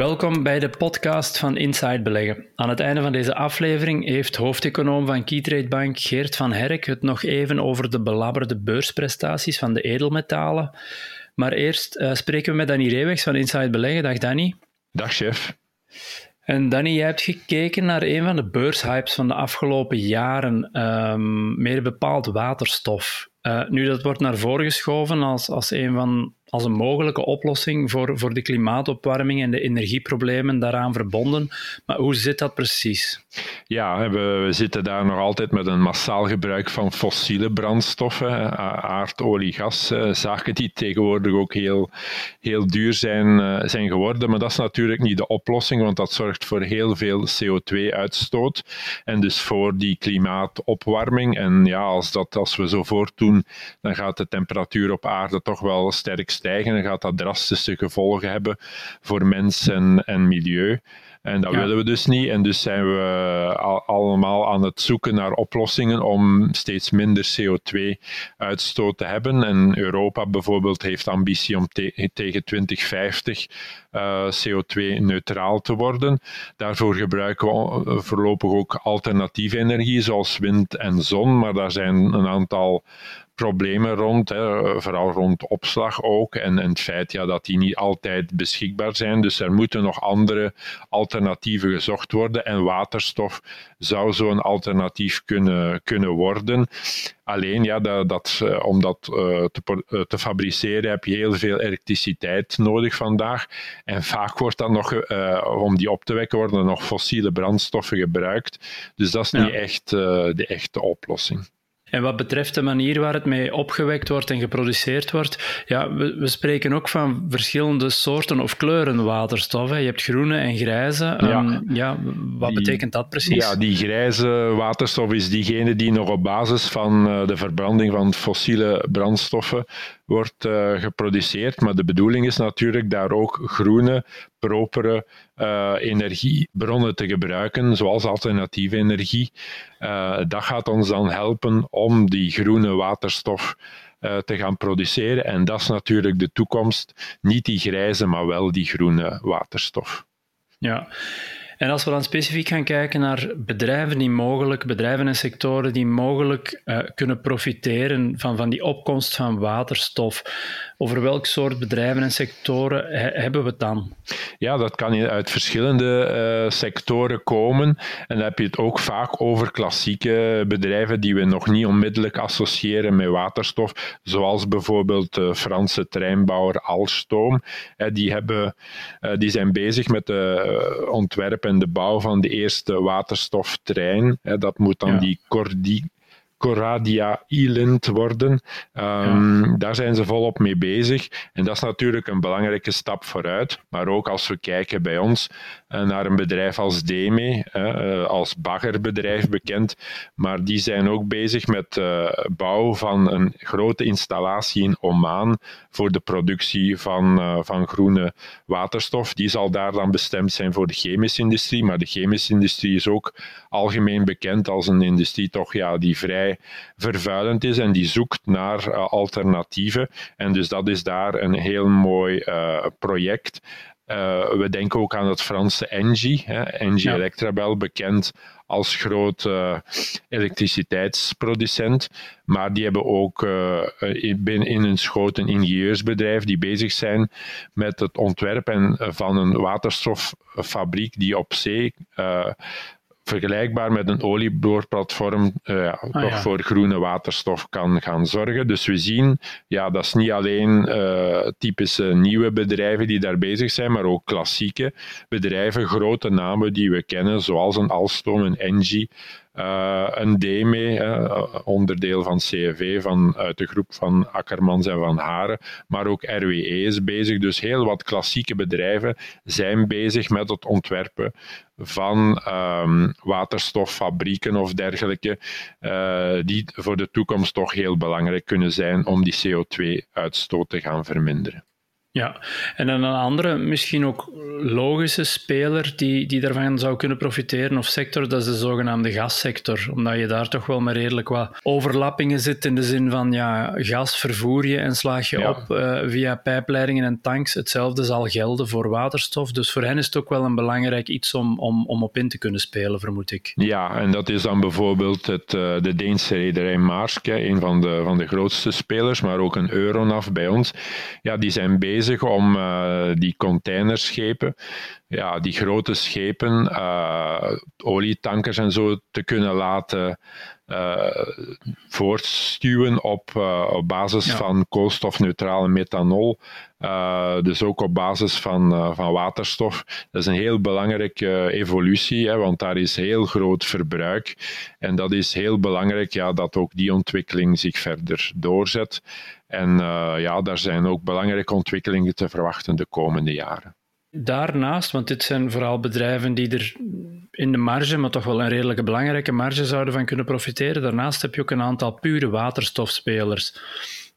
Welkom bij de podcast van Inside Beleggen. Aan het einde van deze aflevering heeft hoofdeconoom van Keytrade Bank Geert van Herk het nog even over de belabberde beursprestaties van de edelmetalen. Maar eerst uh, spreken we met Danny Reewegs van Inside Beleggen. Dag Danny. Dag chef. En Danny, jij hebt gekeken naar een van de beurshypes van de afgelopen jaren, um, meer bepaald waterstof. Uh, nu, dat wordt naar voren geschoven als, als een van als een mogelijke oplossing voor, voor de klimaatopwarming en de energieproblemen daaraan verbonden. Maar hoe zit dat precies? Ja, we, zitten daar nog altijd met een massaal gebruik van fossiele brandstoffen, aardolie, gas, zaken die tegenwoordig ook heel, heel duur zijn, eh, zijn geworden. Maar dat is natuurlijk niet de oplossing, want dat zorgt voor heel veel CO2-uitstoot en dus voor die klimaatopwarming. En ja, als, dat, als we zo voortdoen, dan gaat de temperatuur op aarde toch wel sterk stijgen en gaat dat drastische gevolgen hebben voor mens en, en milieu. En dat willen we dus niet. En dus zijn we allemaal aan het zoeken naar oplossingen om steeds minder CO2-uitstoot te hebben. En Europa bijvoorbeeld heeft ambitie om tegen 2050 uh, CO2-neutraal te worden. Daarvoor gebruiken we voorlopig ook alternatieve energie, zoals wind en zon. Maar daar zijn een aantal problemen rond, hè, vooral rond opslag ook. En, en het feit ja, dat die niet altijd beschikbaar zijn. Dus er moeten nog andere alternatieven gezocht worden. En waterstof zou zo'n alternatief kunnen, kunnen worden. Alleen, ja, dat, dat, eh, om dat uh, te, uh, te, fabriceren heb je heel veel elektriciteit nodig vandaag. En vaak wordt dan nog, om die op te wekken, worden nog fossiele brandstoffen gebruikt. Dus dat is niet echt de echte oplossing. En wat betreft de manier waar het mee opgewekt wordt en geproduceerd wordt, ja, we, we spreken ook van verschillende soorten of kleuren waterstof. Hè. Je hebt groene en grijze. Ja, um, ja wat betekent dat precies? Ja, die grijze waterstof is diegene die nog op basis van uh, de verbranding van fossiele brandstoffen wordt uh, geproduceerd. Maar de bedoeling is natuurlijk daar ook groene, propere uh, energiebronnen te gebruiken, zoals alternatieve energie. Uh, dat gaat ons dan helpen om die groene waterstof te gaan produceren. En dat is natuurlijk de toekomst. Niet die grijze, maar wel die groene waterstof. Ja. En als we dan specifiek gaan kijken naar bedrijven die mogelijk, bedrijven en sectoren die mogelijk uh, kunnen profiteren van, van die opkomst van waterstof, over welk soort bedrijven en sectoren hebben we het dan? Ja, dat kan uit verschillende uh, sectoren komen. En dan heb je het ook vaak over klassieke bedrijven die we nog niet onmiddellijk associëren met waterstof, zoals bijvoorbeeld de Franse treinbouwer Alstom. die, hebben, die zijn bezig met de ontwerp en de bouw van de eerste waterstoftrein. dat moet dan die Cordi Coradia Island worden. Um, Daar zijn ze volop mee bezig. En dat is natuurlijk een belangrijke stap vooruit. Maar ook als we kijken bij ons naar een bedrijf als Deme, uh, als baggerbedrijf bekend. Maar die zijn ook bezig met uh, bouw van een grote installatie in Oman voor de productie van, van groene waterstof. Die zal daar dan bestemd zijn voor de chemische industrie. Maar de chemische industrie is ook algemeen bekend als een industrie toch ja, die vrij vervuilend is en die zoekt naar alternatieven. En dus dat is daar een heel mooi project. Uh, we denken ook aan het Franse Engie, hè, Engie ja. Electrabel, bekend als groot uh, elektriciteitsproducent. Maar die hebben ook uh, binnen in hun schoot een ingenieursbedrijf die bezig zijn met het ontwerpen van een waterstoffabriek die op zee vergelijkbaar met een olieboorplatform uh, ah, toch ja. voor groene waterstof kan gaan zorgen. Dus we zien, ja, dat is niet alleen uh, typische nieuwe bedrijven die daar bezig zijn, maar ook klassieke bedrijven, grote namen die we kennen, zoals een Alstom, een Engie, uh, een D mee, onderdeel van CFV van, uit de groep van Akkermans en Van Haren, maar ook RWE is bezig. Dus heel wat klassieke bedrijven zijn bezig met het ontwerpen van um, waterstoffabrieken of dergelijke, uh, die voor de toekomst toch heel belangrijk kunnen zijn om die CO2-uitstoot te gaan verminderen. Ja, en dan een andere, misschien ook logische speler die, die daarvan zou kunnen profiteren of sector, dat is de zogenaamde gassector. Omdat je daar toch wel met redelijk wat overlappingen zit in de zin van ja, gas vervoer je en slaag je op uh, via pijpleidingen en tanks. Hetzelfde zal gelden voor waterstof. Dus voor hen is het ook wel een belangrijk iets om, om, om op in te kunnen spelen, vermoed ik. Ja, en dat is dan bijvoorbeeld het, uh, de Deense rederij Maersk, een van de, van de grootste spelers, maar ook een Euronav bij ons. Ja, die zijn bezig bezig om uh, die containerschepen, ja, die grote schepen, uh, olietankers en zo, te kunnen laten uh, voortstuwen op, op basis van koolstofneutrale methanol. dus ook op basis van, van waterstof. Dat is een heel belangrijke evolutie, hè, want daar is heel groot verbruik. En dat is heel belangrijk ja, dat ook die ontwikkeling zich verder doorzet. En uh, ja, daar zijn ook belangrijke ontwikkelingen te verwachten de komende jaren. Daarnaast, want dit zijn vooral bedrijven die er in de marge, maar toch wel een redelijke belangrijke marge zouden van kunnen profiteren. Daarnaast heb je ook een aantal pure waterstofspelers.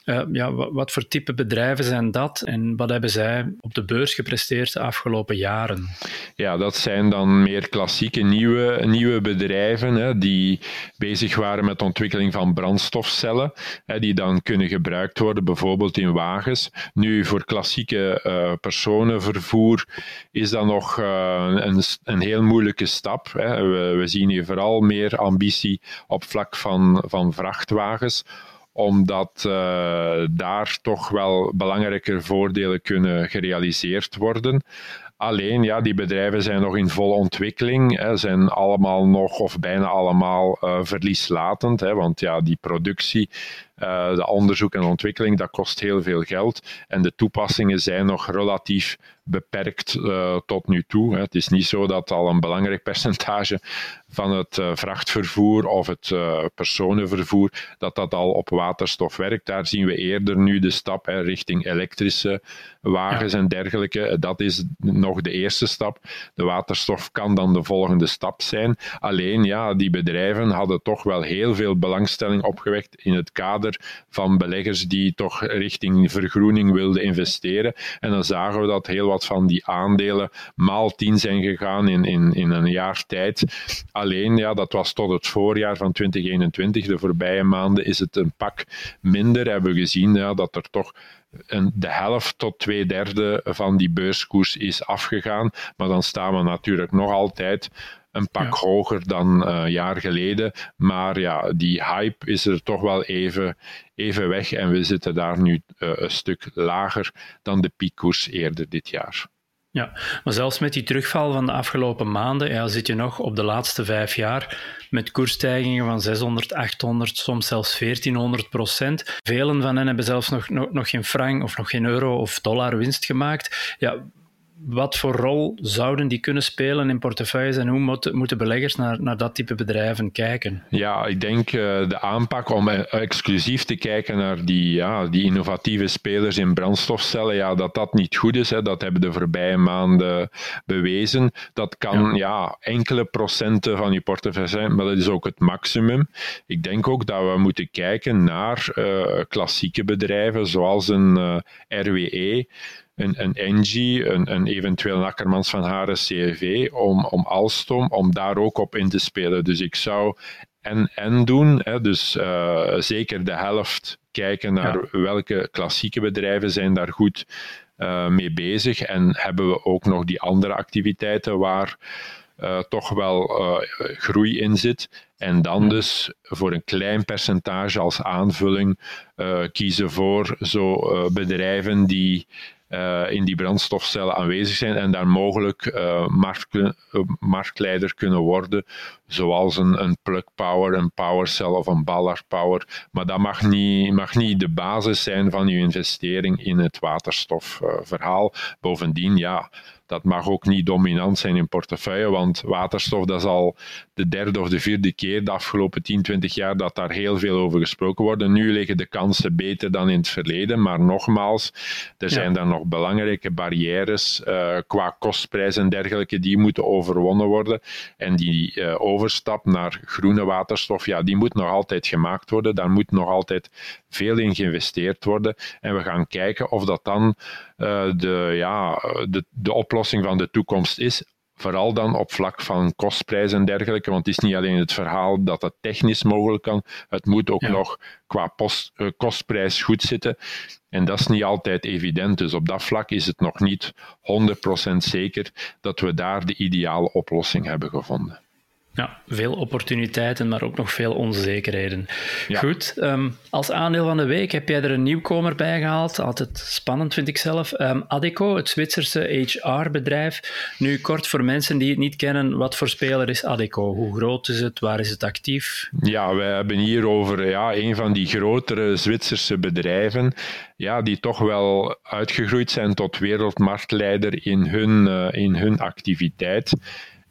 Uh, ja, wat voor type bedrijven zijn dat en wat hebben zij op de beurs gepresteerd de afgelopen jaren? Ja, dat zijn dan meer klassieke nieuwe, nieuwe bedrijven hè, die bezig waren met de ontwikkeling van brandstofcellen, hè, die dan kunnen gebruikt worden, bijvoorbeeld in wagens. Nu, voor klassieke uh, personenvervoer is dat nog uh, een, een heel moeilijke stap. Hè. We, we zien hier vooral meer ambitie op vlak van, van vrachtwagens omdat uh, daar toch wel belangrijke voordelen kunnen gerealiseerd worden. Alleen, ja, die bedrijven zijn nog in volle ontwikkeling, hè, zijn allemaal nog of bijna allemaal uh, verlieslatend, hè, want ja, die productie, uh, de onderzoek en ontwikkeling, dat kost heel veel geld en de toepassingen zijn nog relatief beperkt uh, tot nu toe. Hè. Het is niet zo dat al een belangrijk percentage van het uh, vrachtvervoer of het uh, personenvervoer, dat dat al op waterstof werkt. Daar zien we eerder nu de stap hè, richting elektrische wagens ja. en dergelijke. Dat is nog de eerste stap. De waterstof kan dan de volgende stap zijn. Alleen, ja, die bedrijven hadden toch wel heel veel belangstelling opgewekt in het kader van beleggers die toch richting vergroening wilden investeren. En dan zagen we dat heel wat van die aandelen maal tien zijn gegaan in, in, in een jaar tijd. Alleen, ja, dat was tot het voorjaar van 2021. De voorbije maanden is het een pak minder. Hebben we gezien ja, dat er toch de helft tot twee derde van die beurskoers is afgegaan. Maar dan staan we natuurlijk nog altijd een pak ja. hoger dan een uh, jaar geleden. Maar ja, die hype is er toch wel even, even weg. En we zitten daar nu uh, een stuk lager dan de piekkoers eerder dit jaar. Ja, maar zelfs met die terugval van de afgelopen maanden ja, zit je nog op de laatste vijf jaar met koersstijgingen van 600, 800, soms zelfs 1400 procent. Velen van hen hebben zelfs nog, nog, nog geen frank of nog geen euro of dollar winst gemaakt. Ja, wat voor rol zouden die kunnen spelen in portefeuilles en hoe moeten, moeten beleggers naar, naar dat type bedrijven kijken? Ja, ik denk uh, de aanpak om exclusief te kijken naar die, ja, die innovatieve spelers in brandstofcellen, ja, dat dat niet goed is. Hè. Dat hebben de voorbije maanden bewezen. Dat kan ja. ja enkele procenten van je portefeuille zijn, maar dat is ook het maximum. Ik denk ook dat we moeten kijken naar uh, klassieke bedrijven zoals een uh, RWE een, een Engie, een, een eventueel een Akkermans van Haren CRV, om, om Alstom, om daar ook op in te spelen. Dus ik zou en en doen, hè, dus uh, zeker de helft kijken naar ja. welke klassieke bedrijven zijn daar goed uh, mee bezig en hebben we ook nog die andere activiteiten waar uh, toch wel groei in zit. En dan dus voor een klein percentage als aanvulling kiezen voor zo bedrijven die uh, in die brandstofcellen aanwezig zijn en daar mogelijk uh, markt, uh, marktleider kunnen worden, zoals een, een plug power, een powercell of een ballard power. Maar dat mag niet, mag niet de basis zijn van je investering in het waterstofverhaal. Bovendien, ja, dat mag ook niet dominant zijn in portefeuille, want waterstof dat is al de derde of de vierde keer de afgelopen 10, 20 jaar dat daar heel veel over gesproken wordt. Nu liggen de kansen beter dan in het verleden, maar nogmaals, er zijn dan nog belangrijke barrières uh, qua kostprijs en dergelijke die moeten overwonnen worden. En die uh, overstap naar groene waterstof, ja, die moet nog altijd gemaakt worden. Daar moet nog altijd veel in geïnvesteerd worden. En we gaan kijken of dat dan uh, de, ja, de, de oplossing van de toekomst is. Vooral dan op vlak van kostprijs en dergelijke, want het is niet alleen het verhaal dat het technisch mogelijk kan, het moet ook nog qua post, uh, kostprijs goed zitten. En dat is niet altijd evident. Dus op dat vlak is het nog niet 100% zeker dat we daar de ideale oplossing hebben gevonden. Ja, veel opportuniteiten, maar ook nog veel onzekerheden. Goed, um, als aandeel van de week heb jij er een nieuwkomer bij gehaald. Altijd spannend vind ik zelf. Um, Adeco, het Zwitserse HR-bedrijf. Nu kort voor mensen die het niet kennen, wat voor speler is Adeco? Hoe groot is het? Waar is het actief? Ja, wij hebben hier over ja, een van die grotere Zwitserse bedrijven. Ja, die toch wel uitgegroeid zijn tot wereldmarktleider in hun, uh, in hun activiteit.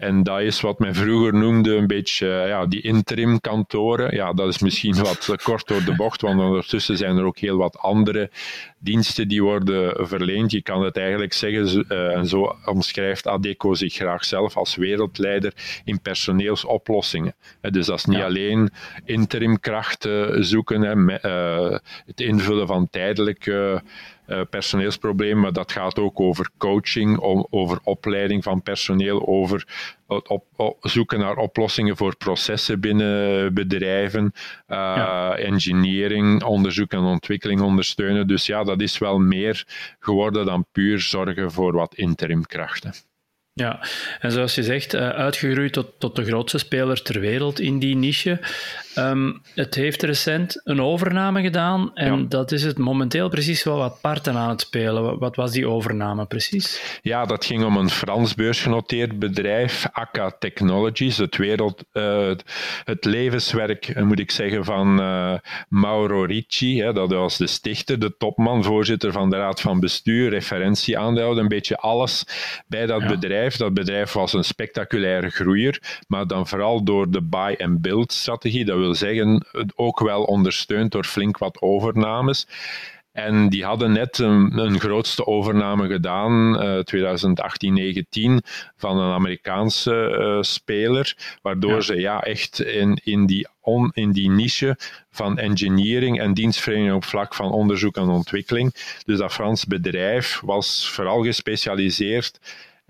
En dat is wat men vroeger noemde een beetje ja, die interim kantoren. Ja, dat is misschien wat kort door de bocht, want ondertussen zijn er ook heel wat andere diensten die worden verleend. Je kan het eigenlijk zeggen, en zo omschrijft Adeco zich graag zelf als wereldleider in personeelsoplossingen. dus dat is niet alleen interimkrachten zoeken, hè, uh, het invullen van tijdelijke personeelsprobleem, maar dat gaat ook over coaching, om, over opleiding van personeel, over op, op, zoeken naar oplossingen voor processen binnen bedrijven, uh, engineering, onderzoek en ontwikkeling ondersteunen. Dus ja, dat is wel meer geworden dan puur zorgen voor wat interimkrachten. Ja, en zoals je zegt, uh, uitgegroeid tot, tot de grootste speler ter wereld in die niche. Um, het heeft recent een overname gedaan en dat is het momenteel precies wel wat parten aan het spelen. Wat was die overname precies? Ja, dat ging om een Frans beursgenoteerd bedrijf, Akka Technologies, het, wereld, uh, het levenswerk, eh, moet ik zeggen, van uh, Mauro Ricci. Hè, dat was de stichter, de topman, voorzitter van de raad van bestuur, referentieaandeelhouder, een beetje alles bij dat bedrijf. Dat bedrijf was een spectaculaire groeier, maar dan vooral door de buy-and-build strategie. Dat wil zeggen, ook wel ondersteund door flink wat overnames. En die hadden net een, een grootste overname gedaan, uh, 2018-19, van een Amerikaanse uh, speler, waardoor ze ja, echt in, in, die on, in die niche van engineering en dienstverlening op vlak van onderzoek en ontwikkeling. Dus dat Frans bedrijf was vooral gespecialiseerd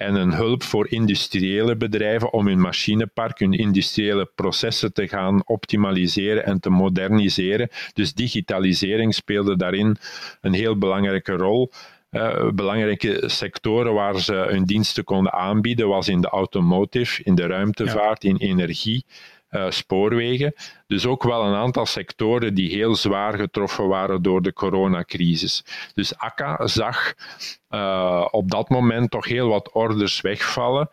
en een hulp voor industriële bedrijven om hun machinepark, hun industriële processen te gaan optimaliseren en te moderniseren. Dus digitalisering speelde daarin een heel belangrijke rol. Uh, belangrijke sectoren waar ze hun diensten konden aanbieden was in de automotive, in de ruimtevaart, in energie. Uh, spoorwegen. Dus ook wel een aantal sectoren die heel zwaar getroffen waren door de coronacrisis. Dus akka zag uh, op dat moment toch heel wat orders wegvallen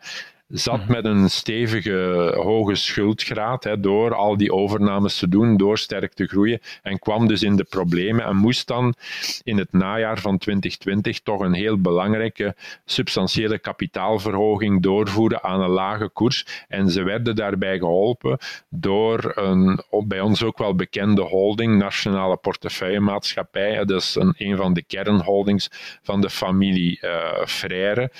zat mhm. met een stevige hoge schuldgraad hè, door al die overnames te doen, door sterk te groeien en kwam dus in de problemen en moest dan in het najaar van 2020 toch een heel belangrijke substantiële kapitaalverhoging doorvoeren aan een lage koers en ze werden daarbij geholpen door een bij ons ook wel bekende holding, Nationale Portefeuillemaatschappij, dat is een, een van de kernholdings van de familie uh, Frère.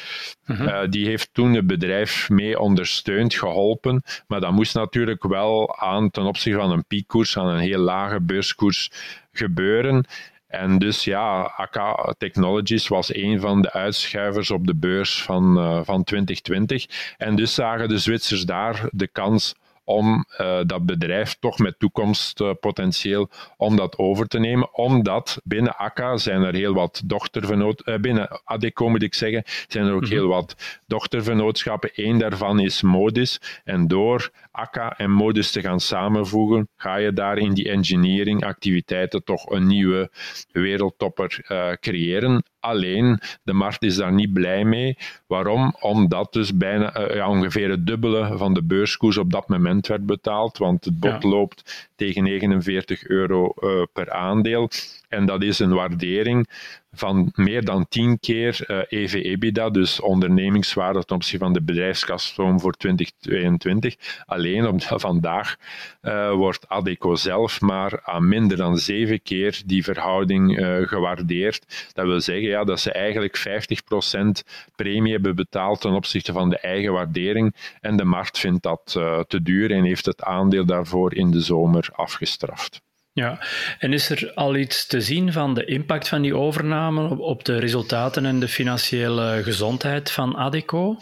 Die heeft toen het bedrijf mee ondersteund, geholpen. Maar dat moest natuurlijk wel aan ten opzichte van een piekkoers, aan een heel lage beurskoers gebeuren. En dus ja, AK Technologies was een van de uitschuivers op de beurs van, uh, van 2020. En dus zagen de Zwitsers daar de kans om uh, dat bedrijf toch met toekomstpotentieel om dat over te nemen. Omdat binnen ACA zijn er heel wat dochtervernoot, uh, binnen ADECO moet ik zeggen, zijn er ook mhm. heel wat dochtervernootschappen. Eén daarvan is Modis. En door ACA en Modis te gaan samenvoegen, ga je daar in die engineering activiteiten toch een nieuwe wereldtopper uh, creëren. Alleen, de markt is daar niet blij mee. Waarom? Omdat dus bijna ja, ongeveer het dubbele van de beurskoers op dat moment werd betaald, want het bod loopt tegen 49 euro uh, per aandeel. En dat is een waardering van meer dan 10 keer uh, eh, EV-EBITDA, dus ondernemingswaarde ten opzichte van de bedrijfskaststroom voor 2022. Alleen op vandaag uh, wordt Adeco zelf maar aan minder dan 7 keer die verhouding uh, gewaardeerd. Dat wil zeggen ja, dat ze eigenlijk 50% premie hebben betaald ten opzichte van de eigen waardering en de markt vindt dat te duur en heeft het aandeel daarvoor in de zomer afgestraft. Ja, en is er al iets te zien van de impact van die overname op de resultaten en de financiële gezondheid van Adeco?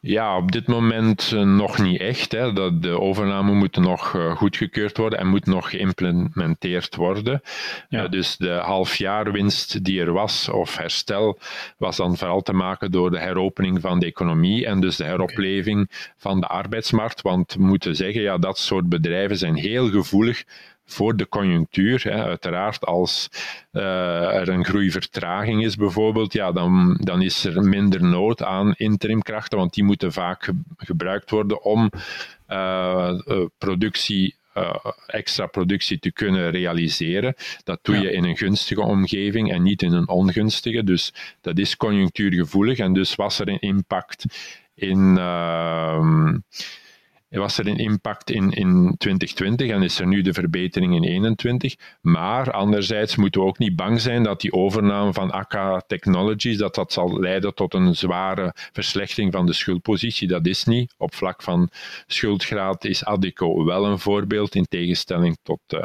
Ja, op dit moment eh, nog niet echt. Hè. De overname moet nog uh, goedgekeurd worden en moet nog geïmplementeerd worden. Ja. Uh, dus de halfjaarwinst die er was, of herstel, was dan vooral te maken door de heropening van de economie en dus de heropleving van de arbeidsmarkt. Want we moeten zeggen, ja, dat soort bedrijven zijn heel gevoelig voor de conjunctuur. Hè. Uiteraard, als uh, er een groeivertraging is bijvoorbeeld, ja, dan, dan is er minder nood aan interimkrachten, want die moeten vaak gebruikt worden om uh, productie uh, extra productie te kunnen realiseren. Dat doe je in een gunstige omgeving en niet in een ongunstige. Dus dat is conjunctuurgevoelig en dus was er een impact in. Uh, was er een impact in, in 2020 en is er nu de verbetering in 2021. Maar anderzijds moeten we ook niet bang zijn dat die overname van AK Technologies dat dat zal leiden tot een zware verslechtering van de schuldpositie. Dat is niet. Op vlak van schuldgraad is Adeco wel een voorbeeld in tegenstelling tot uh.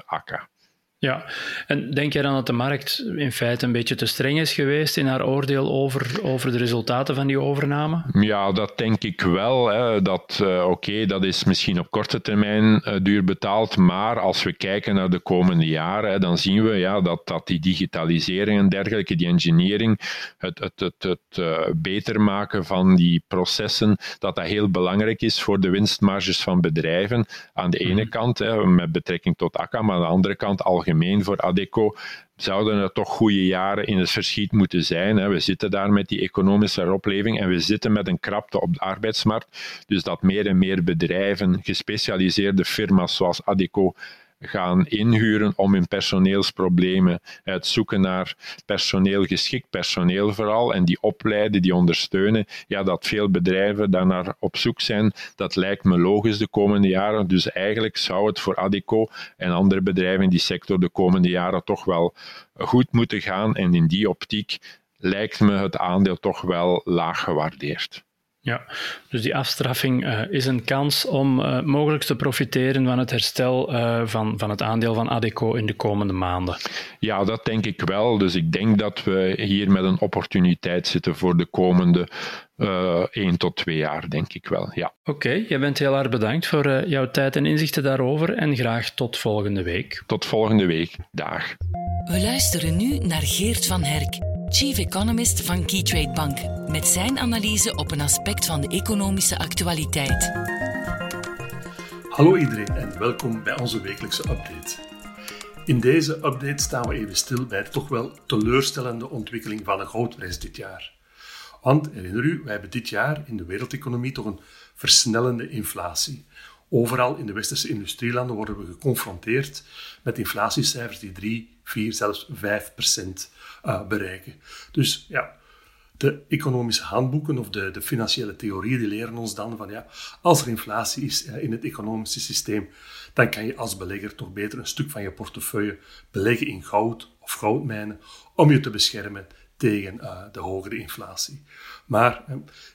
Ja, en denk jij dan dat de markt in feite een beetje te streng is geweest in haar oordeel over, over de resultaten van die overname? Ja, dat denk ik wel. Hè. Dat, uh, Oké, dat is misschien op korte termijn uh, duur betaald, maar als we kijken naar de komende jaren, hè, dan zien we ja, dat, dat die digitalisering en dergelijke, die engineering, het, het, het, het uh, beter maken van die processen, dat dat heel belangrijk is voor de winstmarges van bedrijven. Aan de ene mhm. kant, hè, met betrekking tot ACA, maar aan de andere kant algemeen voor Adeco zouden er toch goede jaren in het verschiet moeten zijn. We zitten daar met die economische heropleving en we zitten met een krapte op de arbeidsmarkt. Dus dat meer en meer bedrijven, gespecialiseerde firma's zoals Adeco, gaan inhuren om hun personeelsproblemen uit zoeken naar personeel, geschikt personeel vooral, en die opleiden, die ondersteunen. Ja, dat veel bedrijven daarnaar op zoek zijn, dat lijkt me logisch de komende jaren. Dus eigenlijk zou het voor Adeco en andere bedrijven in die sector de komende jaren toch wel goed moeten gaan. En in die optiek lijkt me het aandeel toch wel laag gewaardeerd. Ja, dus die afstraffing uh, is een kans om uh, mogelijk te profiteren van het herstel uh, van, van het aandeel van Adeco in de komende maanden. Ja, dat denk ik wel. Dus ik denk dat we hier met een opportuniteit zitten voor de komende uh, 1 tot 2 jaar, denk ik wel. Ja. Oké, okay, jij bent heel erg bedankt voor jouw tijd en inzichten daarover en graag tot volgende week. Tot volgende week. Dag. We luisteren nu naar Geert van Herk chief economist van Keytrade Bank, met zijn analyse op een aspect van de economische actualiteit. Hallo iedereen en welkom bij onze wekelijkse update. In deze update staan we even stil bij de toch wel teleurstellende ontwikkeling van de goudprijs dit jaar. Want herinner u, wij hebben dit jaar in de wereldeconomie toch een versnellende inflatie. Overal in de westerse industrielanden worden we geconfronteerd met inflatiecijfers die 3, 4, zelfs 5 procent uh, bereiken. Dus ja, de economische handboeken of de, de financiële theorieën die leren ons dan van ja, als er inflatie is in het economische systeem, dan kan je als belegger toch beter een stuk van je portefeuille beleggen in goud of goudmijnen om je te beschermen tegen uh, de hogere inflatie. Maar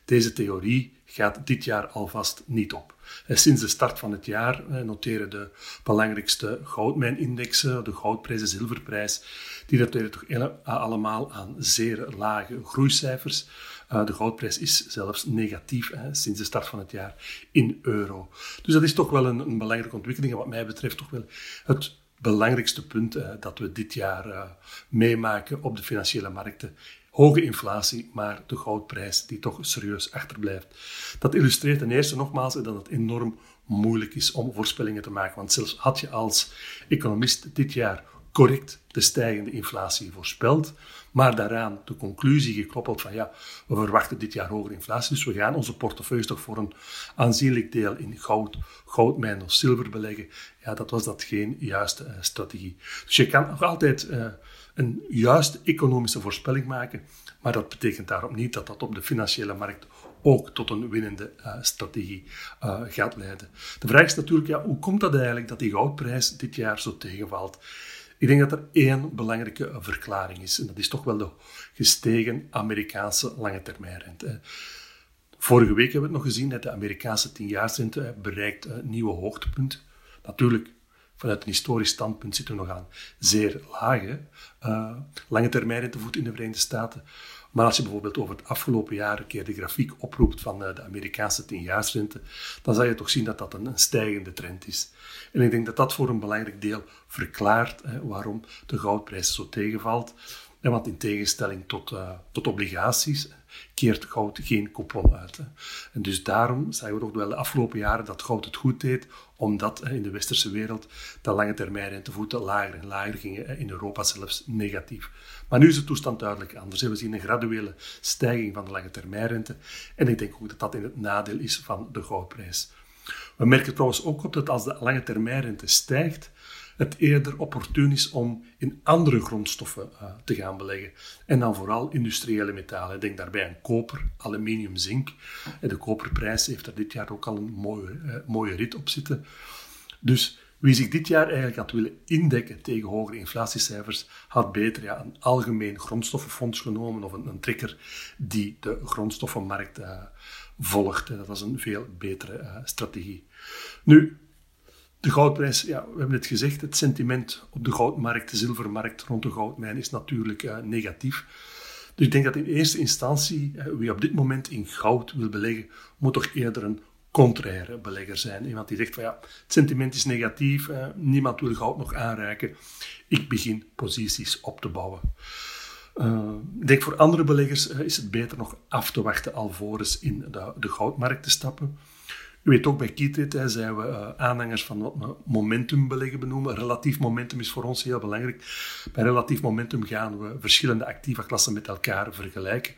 deze theorie gaat dit jaar alvast niet op. Sinds de start van het jaar noteren de belangrijkste goudmijnindexen, de goudprijs, de zilverprijs, die noteren toch allemaal aan zeer lage groeicijfers. Uh, de goudprijs is zelfs negatief hè, sinds de start van het jaar in euro. Dus dat is toch wel een, een belangrijke ontwikkeling en wat mij betreft toch wel het belangrijkste punt dat we dit jaar meemaken op de financiële markten hoge inflatie, maar de goudprijs die toch serieus achterblijft. Dat illustreert ten eerste nogmaals dat het enorm moeilijk is om voorspellingen te maken. Want zelfs had je als economist dit jaar correct de stijgende inflatie voorspeld, maar daaraan de conclusie gekoppeld van ja, we verwachten dit jaar hogere inflatie, dus we gaan onze portefeuille toch voor een aanzienlijk deel in goud, goudmijn of zilver beleggen. Ja, dat was dat geen juiste uh, strategie. Dus je kan nog altijd uh, een juiste economische voorspelling maken, maar dat betekent daarom niet dat dat op de financiële markt ook tot een winnende uh, strategie uh, gaat leiden. De vraag is natuurlijk, ja, hoe komt dat eigenlijk dat die goudprijs dit jaar zo tegenvalt? Ik denk dat er één belangrijke verklaring is, en dat is toch wel de gestegen Amerikaanse lange termijnrente. Vorige week hebben we het nog gezien de Amerikaanse tienjaarsrente bereikt een nieuwe hoogtepunt. Natuurlijk, vanuit een historisch standpunt zitten we nog aan zeer lage uh, lange termijnrentevoet in de Verenigde Staten. Maar als je bijvoorbeeld over het afgelopen jaar een keer de grafiek oproept van de Amerikaanse tienjaarsrente, dan zal je toch zien dat dat een, stijgende trend is. En ik denk dat dat voor een belangrijk deel verklaart hè, waarom de goudprijs zo tegenvalt. En want in tegenstelling tot, uh, tot obligaties keert goud geen coupon uit. Hè. En dus daarom zagen we wel de afgelopen jaren dat goud het goed deed, omdat hè, in de westerse wereld de lange termijn rentevoeten lager en lager gingen, in Europa zelfs negatief. Maar nu is de toestand duidelijk anders. We zien een graduele stijging van de lange termijnrente en ik denk ook dat dat in het nadeel is van de goudprijs. We merken trouwens ook op dat als de lange termijnrente stijgt, het eerder opportun is om in andere grondstoffen uh, te gaan beleggen. En dan vooral industriële metalen. Denk daarbij aan koper, aluminium, zink. En de koperprijs heeft er dit jaar ook al een mooie, uh, mooie rit op zitten. Dus wie zich dit jaar eigenlijk had willen indekken tegen hogere inflatiecijfers, had beter ja, een algemeen grondstoffenfonds genomen of een, een trekker die de grondstoffenmarkt uh, volgt. Dat was een veel betere strategie. Nu, de goudprijs, ja, we hebben het gezegd, het sentiment op de goudmarkt, de zilvermarkt rond de goudmijn is natuurlijk uh, negatief. Dus ik denk dat in eerste instantie, uh, wie op dit moment in goud wil beleggen, moet toch eerder een contraire belegger zijn. Iemand die zegt van ja, het sentiment is negatief, uh, niemand wil goud nog aanreiken. Ik begin posities op te bouwen. ik denk voor andere beleggers is het beter nog af te wachten alvorens in de, de goudmarkt te stappen. U weet ook, bij Keytrade zijn we uh, aanhangers van wat we momentum beleggen benoemen. Relatief momentum is voor ons heel belangrijk. Bij relatief momentum gaan we verschillende activa klassen met elkaar vergelijken.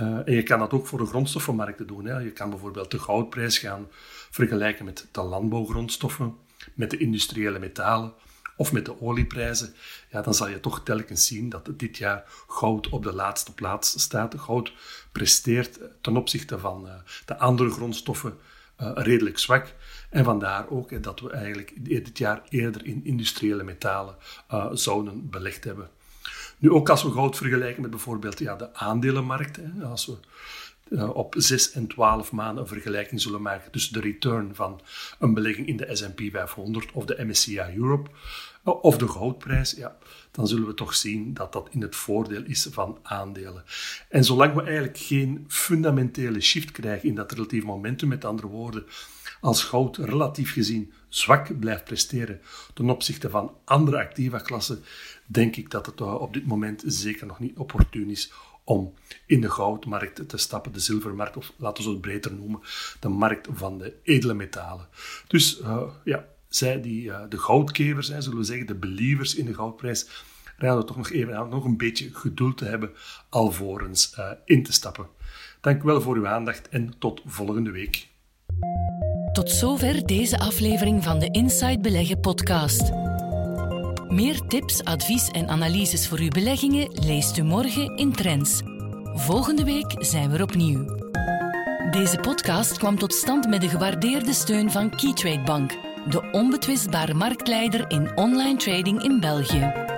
Uh, en je kan dat ook voor de grondstoffenmarkten doen. Hè. Je kan bijvoorbeeld de goudprijs gaan vergelijken met de landbouwgrondstoffen, met de industriële metalen of met de olieprijzen. Ja, dan zal je toch telkens zien dat dit jaar goud op de laatste plaats staat. Goud presteert ten opzichte van uh, de andere grondstoffen uh, redelijk zwak. En vandaar ook dat we eigenlijk dit jaar eerder in industriële metalen uh, zouden belegd hebben. Nu, ook als we goud vergelijken met bijvoorbeeld ja, de aandelenmarkt, als we op 6 en 12 maanden een vergelijking zullen maken tussen de return van een belegging in de S&P 500 of de MSCI Europe of de goudprijs, ja, dan zullen we toch zien dat dat in het voordeel is van aandelen. En zolang we eigenlijk geen fundamentele shift krijgen in dat relatief momentum, met andere woorden, als goud relatief gezien zwak blijft presteren ten opzichte van andere activa klassen, denk ik dat het op dit moment zeker nog niet opportun is om in de goudmarkt te stappen, de zilvermarkt, of laten we het breder noemen, de markt van de edele metalen. Dus uh, ja, zij die uh, de goudkevers zijn, zullen we zeggen, de believers in de goudprijs, raden toch nog even aan nog een beetje geduld te hebben alvorens uh, in te stappen. Dank u wel voor uw aandacht en tot volgende week. Tot zover deze aflevering van de Inside Beleggen podcast. Meer tips, advies en analyses voor uw beleggingen leest u morgen in Trends. Volgende week zijn we opnieuw. Deze podcast kwam tot stand met de gewaardeerde steun van Keytrade Bank, de onbetwistbare marktleider in online trading in België.